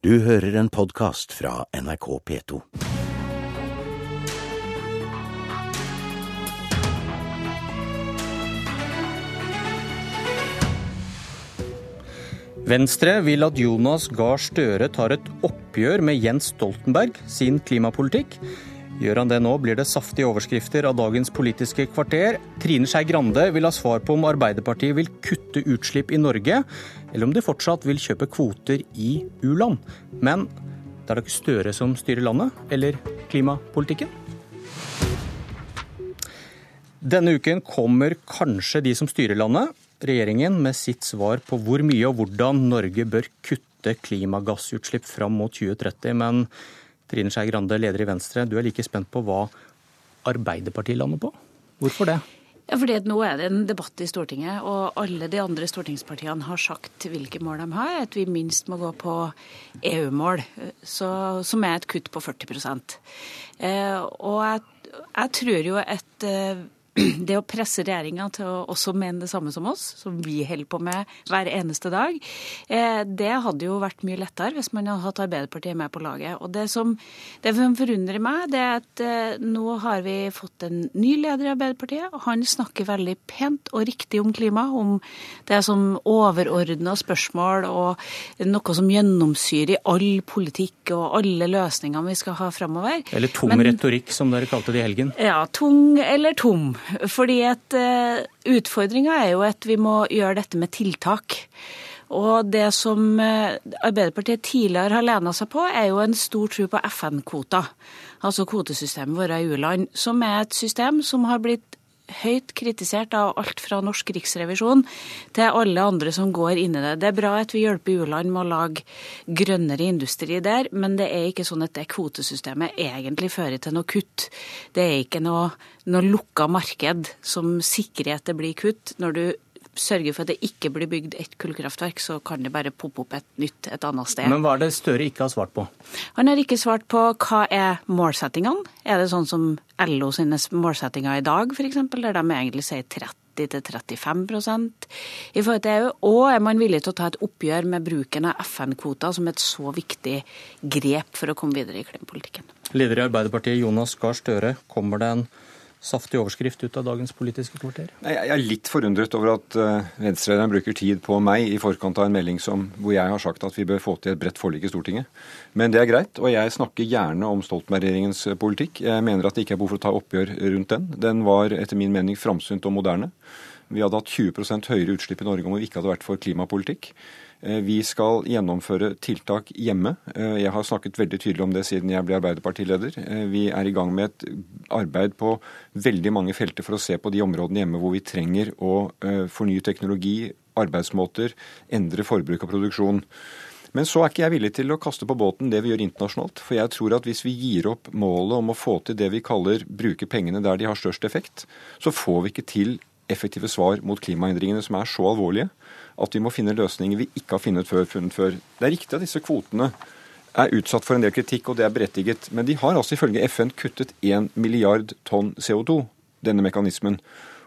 Du hører en podkast fra NRK P2. Venstre vil at Jonas Gahr Støre tar et oppgjør med Jens Stoltenberg sin klimapolitikk. Gjør han det nå, blir det saftige overskrifter av dagens Politiske kvarter. Trine Skei Grande vil ha svar på om Arbeiderpartiet vil kutte utslipp i Norge, eller om de fortsatt vil kjøpe kvoter i u-land. Men det er da ikke Støre som styrer landet, eller klimapolitikken? Denne uken kommer kanskje de som styrer landet, regjeringen, med sitt svar på hvor mye og hvordan Norge bør kutte klimagassutslipp fram mot 2030. Men Trine Skei Grande, leder i Venstre, du er like spent på hva Arbeiderpartiet lander på. Hvorfor det? Ja, fordi Nå er det en debatt i Stortinget, og alle de andre stortingspartiene har sagt hvilke mål de har. At vi minst må gå på EU-mål, som er et kutt på 40 eh, Og jeg, jeg tror jo at eh, det å presse regjeringa til å også mene det samme som oss, som vi holder på med hver eneste dag, eh, det hadde jo vært mye lettere hvis man hadde hatt Arbeiderpartiet med på laget. Og det som, det som forundrer meg, det er at eh, nå har vi fått en ny leder i Arbeiderpartiet. og Han snakker veldig pent og riktig om klima, om det som overordna spørsmål og noe som gjennomsyrer all politikk og alle løsningene vi skal ha framover. Eller tom Men, retorikk, som dere kalte det i helgen. Ja, tung eller tom. Fordi at uh, utfordringa er jo at vi må gjøre dette med tiltak. Og det som uh, Arbeiderpartiet tidligere har lena seg på, er jo en stor tro på FN-kvoter. Altså kvotesystemet vårt i u-land, som er et system som har blitt høyt kritisert av alt fra norsk riksrevisjon til alle andre som går inn i det. Det er bra at vi hjelper u-land med å lage grønnere industri der, men det er ikke sånn at det kvotesystemet egentlig fører til noe kutt. Det er ikke noe, noe lukka marked som sikrer at det blir kutt. Når du sørger for at det ikke blir bygd ett kullkraftverk, så kan det bare poppe opp et nytt et annet sted. Men hva er det Støre ikke har svart på? Han har ikke svart på hva er målsettingene. Er det sånn som LO sine målsettinger i dag, f.eks., der de egentlig sier 30 til 35 i forhold til EU? Og er man villig til å ta et oppgjør med bruken av FN-kvoter som et så viktig grep for å komme videre i klimapolitikken? Leder i Arbeiderpartiet Jonas Gahr Støre, kommer det en saftig overskrift ut av dagens Politiske kvarter? Jeg er litt forundret over at eh, venstrelederen bruker tid på meg i forkant av en melding som, hvor jeg har sagt at vi bør få til et bredt forlik i Stortinget. Men det er greit, og jeg snakker gjerne om Stoltenberg-regjeringens eh, politikk. Jeg mener at det ikke er behov for å ta oppgjør rundt den. Den var etter min mening framsynt og moderne. Vi hadde hatt 20% høyere utslipp i Norge om vi ikke hadde vært for klimapolitikk. Eh, vi skal gjennomføre tiltak hjemme. Eh, jeg har snakket veldig tydelig om det siden jeg ble Arbeiderpartileder. Eh, vi er i gang med et arbeid på veldig mange felter for å se på de områdene hjemme hvor vi trenger å fornye teknologi, arbeidsmåter, endre forbruk og produksjon. Men så er ikke jeg villig til å kaste på båten det vi gjør internasjonalt. For jeg tror at hvis vi gir opp målet om å få til det vi kaller bruke pengene der de har størst effekt, så får vi ikke til effektive svar mot klimaendringene som er så alvorlige at vi må finne løsninger vi ikke har funnet før, funnet før. Det er riktig at disse kvotene er utsatt for en del kritikk, og det er berettiget. Men de har altså ifølge FN kuttet 1 milliard tonn CO2, denne mekanismen.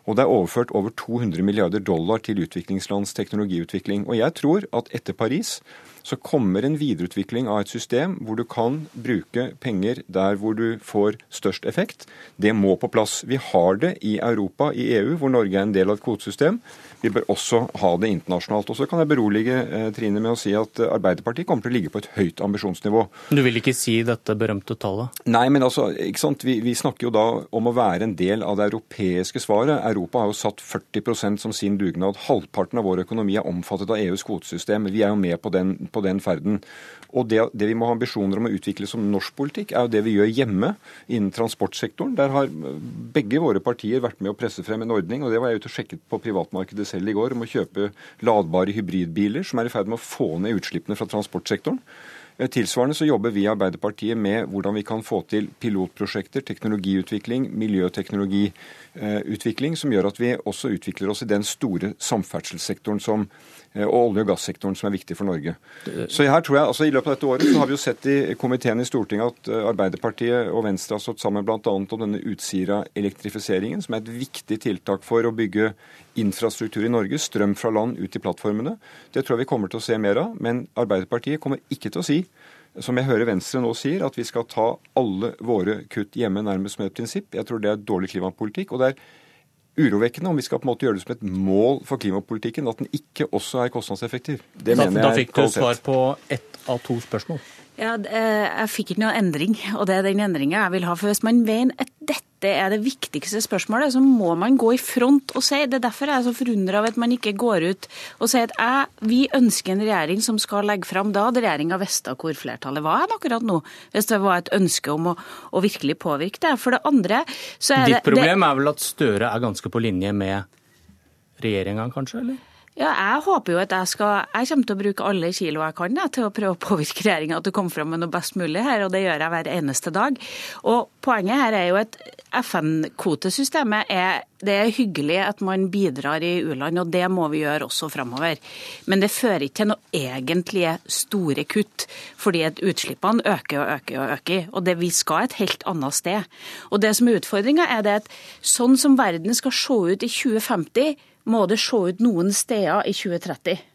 Og det er overført over 200 milliarder dollar til utviklingslands teknologiutvikling. Og jeg tror at etter Paris så kommer en videreutvikling av et system hvor du kan bruke penger der hvor du får størst effekt. Det må på plass. Vi har det i Europa, i EU, hvor Norge er en del av et kvotesystem. Vi bør også ha det internasjonalt. Og så kan jeg berolige eh, Trine med å si at Arbeiderpartiet kommer til å ligge på et høyt ambisjonsnivå. Du vil ikke si dette berømte tallet? Nei, men altså, ikke sant? Vi, vi snakker jo da om å være en del av det europeiske svaret. Europa har jo satt 40% som sin dugnad. Halvparten av vår økonomi er omfattet av EUs kvotesystem. Vi er jo med på den, på den ferden. Og det, det, vi må ha ambisjoner om å utvikle som norsk politikk, er jo det vi gjør hjemme innen transportsektoren. Der har begge våre partier vært med å presse frem en ordning, og det var jeg ute og sjekket på privatmarkedet selv i går om å kjøpe ladbare hybridbiler, som er i ferd med å få ned utslippene fra transportsektoren. Eh, tilsvarende så jobber vi i Arbeiderpartiet med hvordan vi kan få til pilotprosjekter, teknologiutvikling, miljøteknologiutvikling, som gjør at vi også utvikler oss i den store samferdselssektoren som Eh, og olje- og gassektoren, som er viktig for Norge. Så her tror jeg, altså I løpet av dette året så har vi jo sett i komiteen i Stortinget at eh, Arbeiderpartiet og Venstre har stått sammen bl.a. om denne Utsira-elektrifiseringen, som er et viktig tiltak for å bygge infrastruktur i Norge, strøm fra land ut i plattformene. Det tror jeg vi kommer til å se mer av. Men Arbeiderpartiet kommer ikke til å si som jeg hører Venstre nå sier, at vi skal ta alle våre kutt hjemme nærmest med et prinsipp. Jeg tror det er dårlig klimapolitikk. og det er urovekkende om vi skal på en måte gjøre det som et mål for klimapolitikken, at den ikke også er kostnadseffektiv. Det da, mener jeg Da fikk du svar på ett av to spørsmål. Ja, eh, Jeg fikk ikke noe endring, og det er den endringa jeg vil ha. For hvis man mener at dette er det viktigste spørsmålet, så må man gå i front og si. Det er derfor jeg er så forundra av at man ikke går ut og sier at jeg, vi ønsker en regjering som skal legge fram. Da hadde regjeringa visst hvor flertallet var akkurat nå, hvis det var et ønske om å, å virkelig påvirke det. For det andre så er Ditt det Ditt problem er vel at Støre er ganske på linje med regjeringa, kanskje? eller? Ja, jeg håper jo at jeg skal Jeg kommer til å bruke alle kilo jeg kan ja, til å prøve å påvirke regjeringa til å komme fram med noe best mulig her, og det gjør jeg hver eneste dag. Og poenget her er jo at FN-kvotesystemet er det er hyggelig at man bidrar i u-land, og det må vi gjøre også framover. Men det fører ikke til noe egentlige store kutt, fordi at utslippene øker og øker og øker. Og det, vi skal et helt annet sted. Og det som er utfordringa, er det at sånn som verden skal se ut i 2050 må det se ut noen steder i 2030.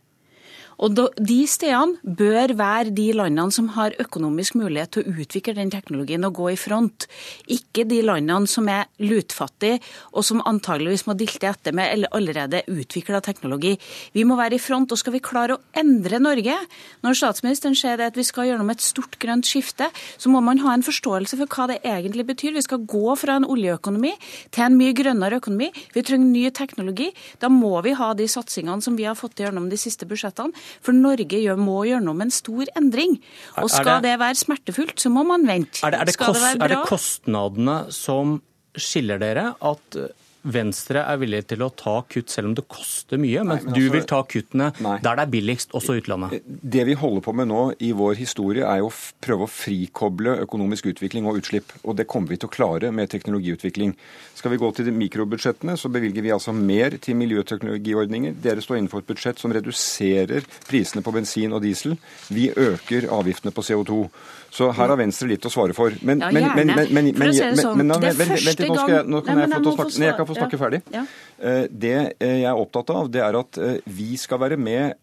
Og De stedene bør være de landene som har økonomisk mulighet til å utvikle den teknologien og gå i front. Ikke de landene som er lutfattige og som antageligvis må dilte etter med eller allerede utvikla teknologi. Vi må være i front, og skal vi klare å endre Norge Når statsministeren sier at vi skal gjennom et stort grønt skifte, så må man ha en forståelse for hva det egentlig betyr. Vi skal gå fra en oljeøkonomi til en mye grønnere økonomi. Vi trenger ny teknologi. Da må vi ha de satsingene som vi har fått gjennom de siste budsjettene. For Norge må med en stor endring. Og skal det, det være smertefullt, så må man vente. Er det, er det, kost, det er det kostnadene som skiller dere? At Venstre er villig til å ta kutt selv om det koster mye, men, men altså, du vil ta kuttene nei. der det er billigst, også utlandet? Det vi holder på med nå i vår historie, er å prøve å frikoble økonomisk utvikling og utslipp. Og det kommer vi til å klare med teknologiutvikling. Skal vi gå til de mikrobudsjettene, så bevilger vi altså mer til miljøteknologiordninger. Dere står innenfor et budsjett som reduserer prisene på bensin og diesel. Vi øker avgiftene på CO2. Så her har Venstre litt å svare for. Men, ja, gjerne. Men, men, men, for å si det sånn, det er første gang Nå kan jeg få snakke, jeg få snakke ferdig. Ja. Eh, det eh, jeg er opptatt av, det er at eh, vi skal være med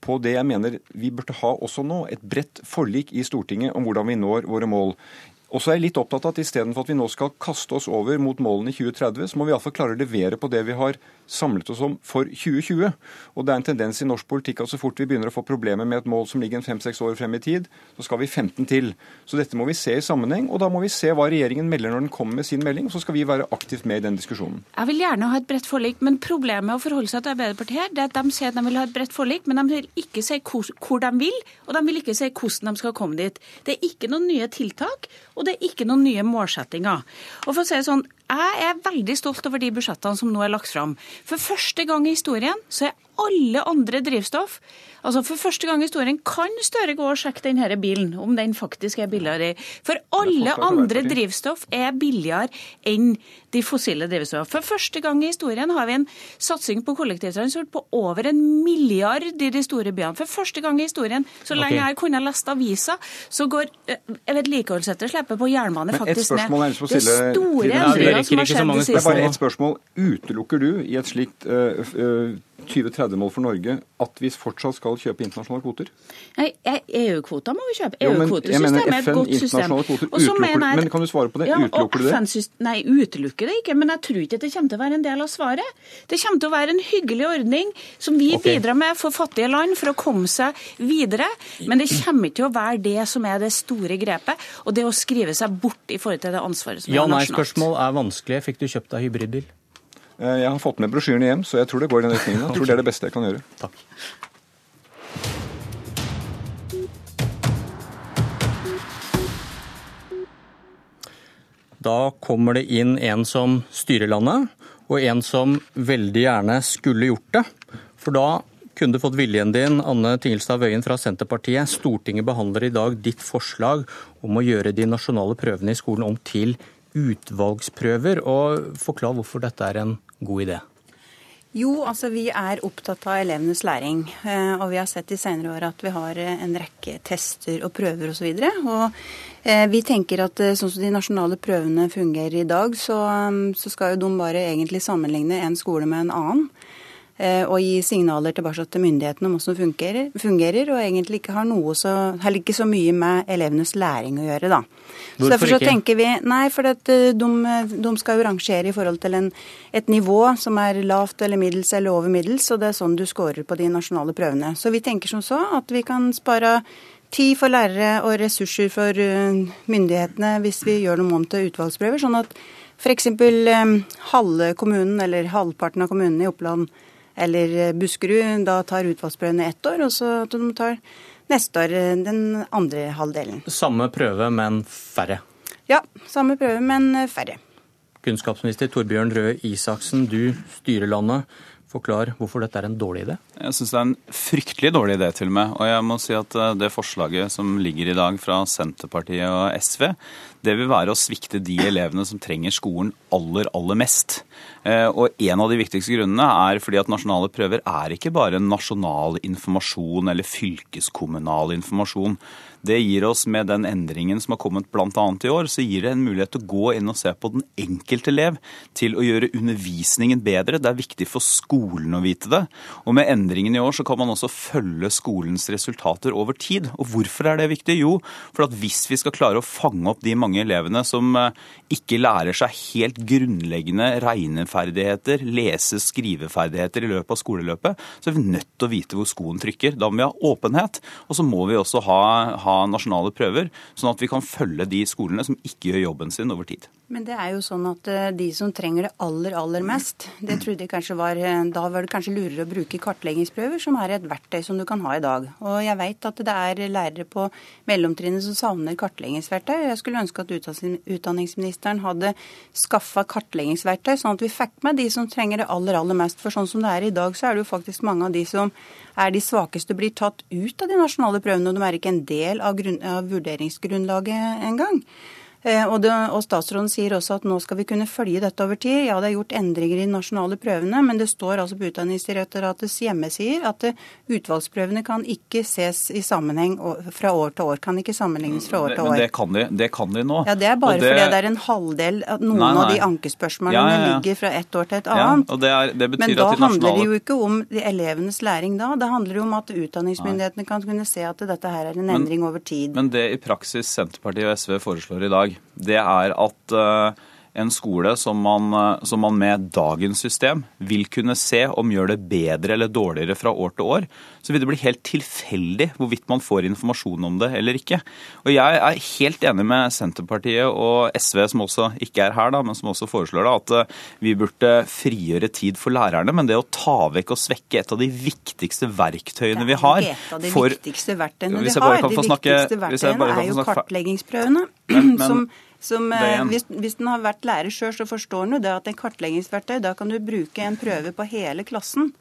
på det jeg mener vi burde ha også nå, et bredt forlik i Stortinget om hvordan vi når våre mål. Og så er jeg litt opptatt av at istedenfor at vi nå skal kaste oss over mot målene i 2030, så må vi iallfall klare å levere på det vi har samlet oss om for 2020. Og det er en tendens i norsk politikk at så fort vi begynner å få problemer med et mål som ligger en fem-seks år frem i tid, så skal vi 15 til. Så dette må vi se i sammenheng, og da må vi se hva regjeringen melder når den kommer med sin melding, og så skal vi være aktivt med i den diskusjonen. Jeg vil gjerne ha et bredt forlik, men problemet med å forholde seg til Arbeiderpartiet her, det er at de sier at de vil ha et bredt forlik, men de vil ikke si hvor, de vil, og de vil ikke si hvordan de skal komme dit. Det er ikke noen nye tiltak og det er ikke noen nye målsettinger. Og for å si det sånn, Jeg er veldig stolt over de budsjettene som nå er lagt fram. For første gang i historien så er alle andre drivstoff Altså For første gang i historien kan Støre gå og sjekke denne bilen, om den faktisk er billigere. For alle andre drivstoff er billigere enn de fossile drivstoff. For første gang i historien har vi en satsing på kollektivtransport på over en milliard i de store byene. For første gang i historien, så lenge okay. jeg kunne lest avisa, så går eh, vedlikeholdsetterslepet på jernbane faktisk ned. Det er store endringer som har skjedd det siste. Det er bare ett spørsmål. Utelukker du i et slikt uh, uh, 2030-mål for Norge at vi fortsatt skal kjøpe internasjonale kvoter? Nei, EU-kvoter må vi kjøpe. EU-kvotesystemet er et godt system. Utelukker, men kan du svare på det? Ja, utelukker du det? Nei, utelukker det ikke. Men jeg tror ikke det kommer til å være en del av svaret. Det kommer til å være en hyggelig ordning som vi okay. bidrar med for fattige land for å komme seg videre. Men det kommer ikke til å være det som er det store grepet, og det å skrive seg bort i forhold til det ansvaret som ja, er nasjonalt. Ja-nei-spørsmål er vanskelig. Fikk du kjøpt deg hybridbil? Eh, jeg har fått med brosjyrene hjem, så jeg tror det går i den retningen. Jeg tror det er det beste jeg kan gjøre. Takk. Da kommer det inn en som styrer landet, og en som veldig gjerne skulle gjort det. For da kunne du fått viljen din, Anne Tingelstad Wøien fra Senterpartiet. Stortinget behandler i dag ditt forslag om å gjøre de nasjonale prøvene i skolen om til utvalgsprøver. Og forklar hvorfor dette er en god idé. Jo, altså vi er opptatt av elevenes læring. Eh, og vi har sett i senere år at vi har eh, en rekke tester og prøver osv. Og, og eh, vi tenker at sånn som de nasjonale prøvene fungerer i dag, så, så skal jo de bare egentlig sammenligne en skole med en annen. Eh, og gi signaler tilbake til myndighetene om hvordan det fungerer, fungerer, og egentlig ikke har noe så, heller ikke så mye med elevenes læring å gjøre. da. Hvorfor så derfor så ikke? tenker vi, nei, for eh, de, de skal jo rangere i forhold til en, et nivå som er lavt eller middels eller over middels, og det er sånn du scorer på de nasjonale prøvene. Så vi tenker som så at vi kan spare tid for lærere og ressurser for eh, myndighetene hvis vi gjør noe om til utvalgsprøver, sånn at f.eks. halve kommunen eller halvparten av kommunene i Oppland eller eh, Buskerud da tar utvalgsprøvene ett år, og så at de tar neste år eh, den andre halvdelen. Samme prøve, men færre. Ja, samme prøve, men eh, færre. Kunnskapsminister Torbjørn Røe Isaksen, du styrer landet. Forklar hvorfor dette er en dårlig idé. Jeg syns det er en fryktelig dårlig idé, til og med. Og jeg må si at det forslaget som ligger i dag fra Senterpartiet og SV, det vil være å svikte de elevene som trenger skolen aller, aller mest. Og en av de viktigste grunnene er fordi at nasjonale prøver er ikke bare nasjonal informasjon eller fylkeskommunal informasjon. Det gir oss, med den endringen som har kommet bl.a. i år, så gir det en mulighet til å gå inn og se på den enkelte elev, til å gjøre undervisningen bedre. Det er viktig for skolen å vite det. Og med endringen i år så kan man også følge skolens resultater over tid. Og hvorfor er det viktig? Jo, for at hvis vi skal klare å fange opp de mange elevene som ikke lærer seg helt grunnleggende regneferdigheter, lese- skriveferdigheter i løpet av skoleløpet, så er vi nødt til å vite hvor skoen trykker. Da må vi ha åpenhet, og så må vi også ha, ha ha nasjonale prøver, sånn at vi kan følge de skolene som ikke gjør jobben sin over tid. Men det er jo sånn at eh, de som trenger det aller, aller mest, det trodde jeg kanskje var eh, Da var det kanskje lurere å bruke kartleggingsprøver, som er et verktøy som du kan ha i dag. Og jeg vet at det er lærere på mellomtrinnet som savner kartleggingsverktøy. Jeg skulle ønske at utdanningsministeren hadde skaffa kartleggingsverktøy, sånn at vi fikk med de som trenger det aller, aller mest. For sånn som det er i dag, så er det jo faktisk mange av de som er de svakeste, blir tatt ut av de nasjonale prøvene, og de er ikke en del av, grunn, av vurderingsgrunnlaget engang. Eh, og, det, og, Statsråden sier også at nå skal vi kunne følge dette over tid. Ja, det er gjort endringer i de nasjonale prøvene, men det står altså på Utdanningsdirektoratets hjemmesider at det, utvalgsprøvene kan ikke ses i sammenheng fra år til år. Kan ikke sammenlignes fra år til år. Men det kan de, det kan de nå. Ja, Det er bare det, fordi det er en halvdel at Noen nei, nei. av de ankespørsmålene ja, ja, ja. ligger fra ett år til et annet. og det er, men da nasjonale... handler det jo ikke om de elevenes læring da. Det handler jo om at utdanningsmyndighetene kan kunne se at dette her er en endring men, over tid. Men det i praksis Senterpartiet og SV foreslår i dag, det er at eh, en skole som man, eh, som man, med dagens system vil kunne se om gjør det bedre eller dårligere fra år til år, så vil det bli helt tilfeldig hvorvidt man får informasjon om det eller ikke. Og Jeg er helt enig med Senterpartiet og SV, som også ikke er her, da, men som også foreslår det, at eh, vi burde frigjøre tid for lærerne. Men det å ta vekk og svekke et av de viktigste verktøyene vi har Det er ikke et av de for, viktigste verktøyene vi har. De viktigste verktøyene er jo kartleggingsprøvene. Men, men, som som, eh, hvis, hvis den har vært lærer sjøl, så forstår den jo det at en kartleggingsverktøy, da kan du bruke en prøve på hele klassen.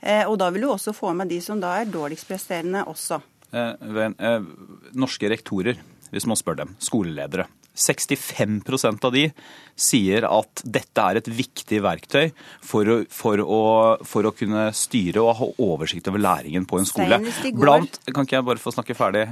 Eh, og da vil du også få med de som da er dårligst presterende også. Eh, eh, norske rektorer, hvis man spør dem, skoleledere. 65% av de sier at dette er et viktig verktøy for å, for å, for å kunne styre og ha oversikt over læringen på en skole. Blant, kan ikke jeg bare få snakke ferdig?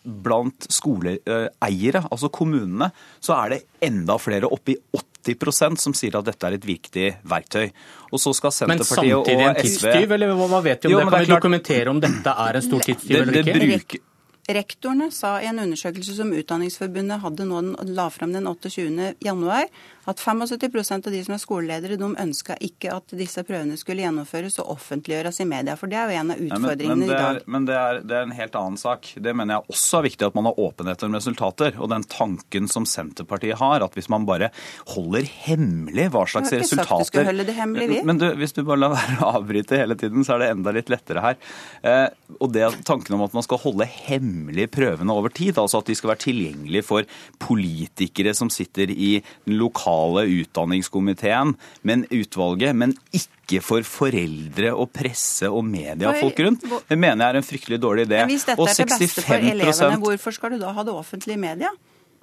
Blant skoleeiere, altså kommunene, så er det enda flere, oppi 80% som sier at dette er et viktig verktøy. Og så skal Senterpartiet og SV Men samtidig en tidstyv, eller hva vet vi om jo, det? Kan vi dokumentere om dette er en stor tidstyv eller ikke? Det Bruker, Rektorene sa i en undersøkelse som Utdanningsforbundet hadde nå, la fram den 28. januar, at 75% av de som er skoleledere, de ønska ikke at disse prøvene skulle gjennomføres og offentliggjøres i media. For det er jo en av utfordringene men, men i dag. Men det er, det er, en helt annen sak. Det mener jeg også er viktig at man har åpenhet om resultater. Og den tanken som Senterpartiet har, at hvis man bare holder hemmelig hva slags resultater Jeg har ikke sagt du skulle holde det hemmelig, vi. Men du, hvis du bare lar være å avbryte hele tiden, så er det enda litt lettere her. Eh, og det tanken om at man skal holde hemmelig prøvene over tid, altså at de skal være tilgjengelige for politikere som sitter i den lokale utdanningskomiteen, men utvalget, men ikke for foreldre og presse og media og folk rundt. Det mener jeg er en fryktelig dårlig idé. Men hvis dette er til beste for elevene, hvorfor skal du da ha det offentlige media?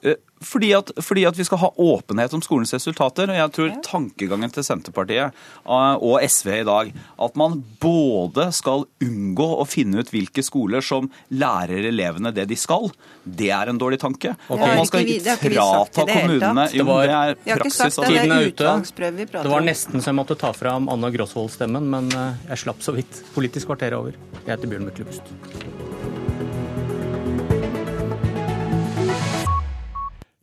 Eh, fordi at, fordi at, vi skal ha åpenhet om skolens resultater. og Jeg tror tankegangen til Senterpartiet eh, og SV i dag at man både skal unngå å finne ut hvilke skoler som lærer elevene det de skal, det er en dårlig tanke. Okay. At man skal frata kommunene Jo, det er praksis. Tiden er ute. Det var nesten så jeg måtte ta fram Anna Grosvold-stemmen, men eh, jeg slapp så vidt. Politisk kvarter er over. Jeg heter Bjørn Myklebust.